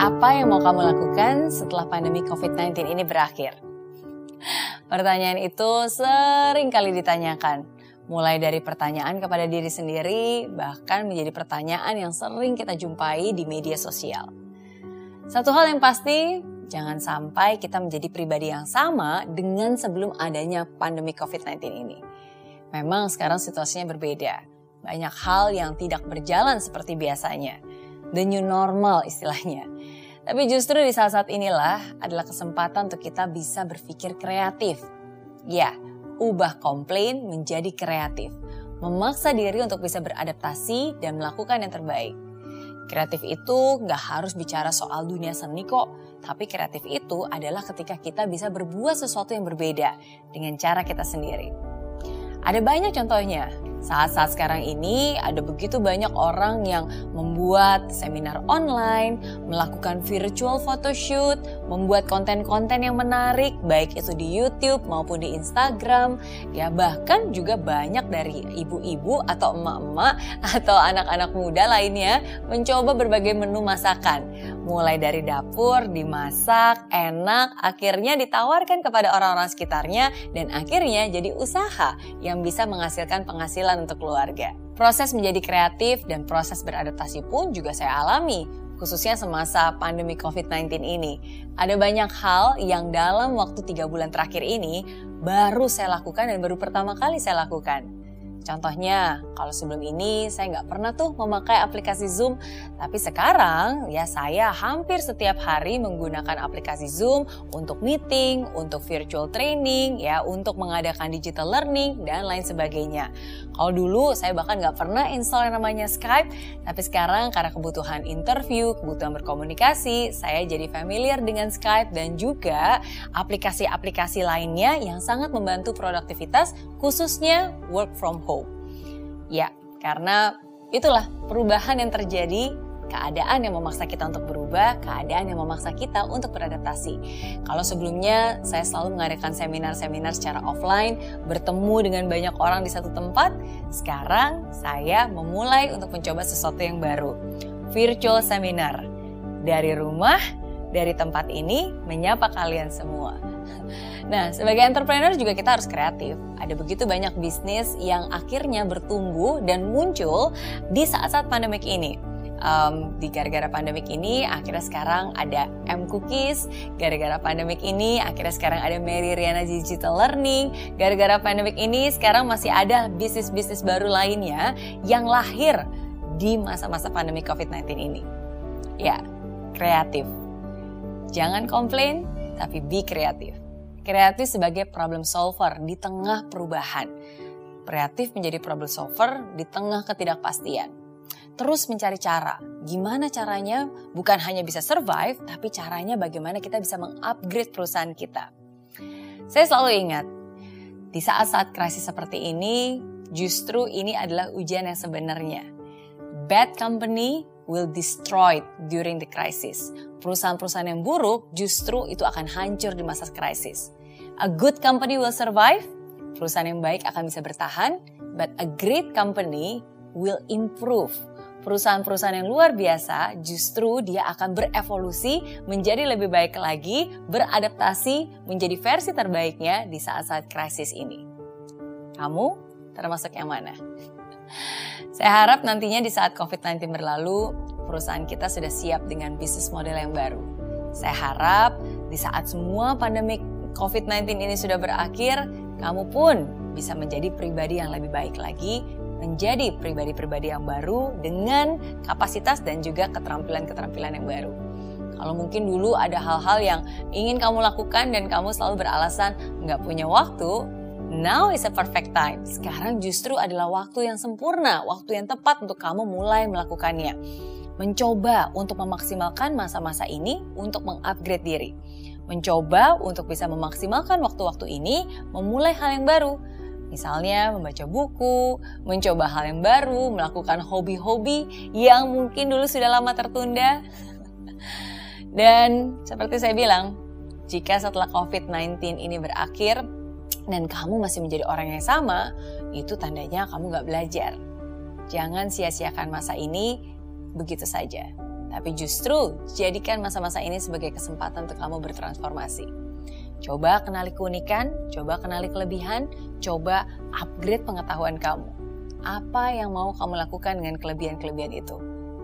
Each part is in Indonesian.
Apa yang mau kamu lakukan setelah pandemi COVID-19 ini berakhir? Pertanyaan itu sering kali ditanyakan. Mulai dari pertanyaan kepada diri sendiri, bahkan menjadi pertanyaan yang sering kita jumpai di media sosial. Satu hal yang pasti, jangan sampai kita menjadi pribadi yang sama dengan sebelum adanya pandemi COVID-19 ini. Memang sekarang situasinya berbeda. Banyak hal yang tidak berjalan seperti biasanya. The new normal istilahnya. Tapi justru di saat-saat inilah adalah kesempatan untuk kita bisa berpikir kreatif. Ya, ubah komplain menjadi kreatif. Memaksa diri untuk bisa beradaptasi dan melakukan yang terbaik. Kreatif itu nggak harus bicara soal dunia seni kok, tapi kreatif itu adalah ketika kita bisa berbuat sesuatu yang berbeda dengan cara kita sendiri. Ada banyak contohnya, saat-saat sekarang ini ada begitu banyak orang yang membuat seminar online, melakukan virtual photoshoot, membuat konten-konten yang menarik baik itu di YouTube maupun di Instagram. Ya bahkan juga banyak dari ibu-ibu atau emak-emak atau anak-anak muda lainnya mencoba berbagai menu masakan. Mulai dari dapur, dimasak, enak, akhirnya ditawarkan kepada orang-orang sekitarnya dan akhirnya jadi usaha yang bisa menghasilkan penghasilan untuk keluarga. Proses menjadi kreatif dan proses beradaptasi pun juga saya alami, khususnya semasa pandemi COVID-19 ini. Ada banyak hal yang dalam waktu tiga bulan terakhir ini baru saya lakukan dan baru pertama kali saya lakukan. Contohnya, kalau sebelum ini saya nggak pernah tuh memakai aplikasi Zoom, tapi sekarang ya saya hampir setiap hari menggunakan aplikasi Zoom untuk meeting, untuk virtual training, ya untuk mengadakan digital learning dan lain sebagainya. Kalau dulu saya bahkan nggak pernah install yang namanya Skype, tapi sekarang karena kebutuhan interview, kebutuhan berkomunikasi, saya jadi familiar dengan Skype dan juga aplikasi-aplikasi lainnya yang sangat membantu produktivitas khususnya work from home. Ya, karena itulah perubahan yang terjadi keadaan yang memaksa kita untuk berubah, keadaan yang memaksa kita untuk beradaptasi. Kalau sebelumnya saya selalu mengadakan seminar-seminar secara offline, bertemu dengan banyak orang di satu tempat, sekarang saya memulai untuk mencoba sesuatu yang baru. Virtual seminar. Dari rumah, dari tempat ini, menyapa kalian semua. Nah, sebagai entrepreneur juga kita harus kreatif. Ada begitu banyak bisnis yang akhirnya bertumbuh dan muncul di saat-saat pandemik ini um, di gara-gara pandemik ini akhirnya sekarang ada M Cookies, gara-gara pandemik ini akhirnya sekarang ada Mary Riana Digital Learning, gara-gara pandemik ini sekarang masih ada bisnis-bisnis baru lainnya yang lahir di masa-masa pandemi COVID-19 ini. Ya, kreatif. Jangan komplain, tapi be kreatif. Kreatif sebagai problem solver di tengah perubahan. Kreatif menjadi problem solver di tengah ketidakpastian terus mencari cara. Gimana caranya bukan hanya bisa survive, tapi caranya bagaimana kita bisa mengupgrade perusahaan kita. Saya selalu ingat, di saat-saat krisis seperti ini, justru ini adalah ujian yang sebenarnya. Bad company will destroy during the crisis. Perusahaan-perusahaan yang buruk justru itu akan hancur di masa krisis. A good company will survive, perusahaan yang baik akan bisa bertahan, but a great company will improve perusahaan-perusahaan yang luar biasa justru dia akan berevolusi menjadi lebih baik lagi, beradaptasi menjadi versi terbaiknya di saat-saat krisis ini. Kamu termasuk yang mana? Saya harap nantinya di saat COVID-19 berlalu, perusahaan kita sudah siap dengan bisnis model yang baru. Saya harap di saat semua pandemi COVID-19 ini sudah berakhir, kamu pun bisa menjadi pribadi yang lebih baik lagi menjadi pribadi-pribadi yang baru dengan kapasitas dan juga keterampilan-keterampilan yang baru. Kalau mungkin dulu ada hal-hal yang ingin kamu lakukan dan kamu selalu beralasan nggak punya waktu, now is a perfect time. Sekarang justru adalah waktu yang sempurna, waktu yang tepat untuk kamu mulai melakukannya. Mencoba untuk memaksimalkan masa-masa ini untuk mengupgrade diri. Mencoba untuk bisa memaksimalkan waktu-waktu ini memulai hal yang baru Misalnya membaca buku, mencoba hal yang baru, melakukan hobi-hobi yang mungkin dulu sudah lama tertunda. Dan seperti saya bilang, jika setelah COVID-19 ini berakhir dan kamu masih menjadi orang yang sama, itu tandanya kamu gak belajar. Jangan sia-siakan masa ini begitu saja. tapi justru jadikan masa-masa ini sebagai kesempatan untuk kamu bertransformasi. Coba kenali keunikan, coba kenali kelebihan, coba upgrade pengetahuan kamu. Apa yang mau kamu lakukan dengan kelebihan-kelebihan itu?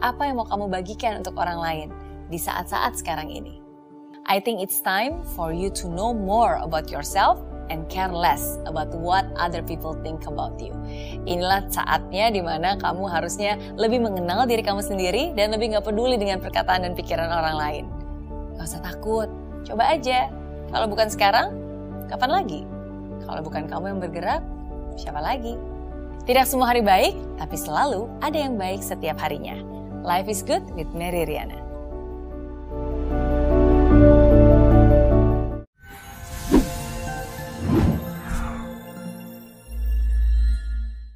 Apa yang mau kamu bagikan untuk orang lain di saat-saat sekarang ini? I think it's time for you to know more about yourself and care less about what other people think about you. Inilah saatnya di mana kamu harusnya lebih mengenal diri kamu sendiri dan lebih gak peduli dengan perkataan dan pikiran orang lain. Gak usah takut, coba aja. Kalau bukan sekarang, kapan lagi? Kalau bukan kamu yang bergerak, siapa lagi? Tidak semua hari baik, tapi selalu ada yang baik setiap harinya. Life is good with Mary Riana.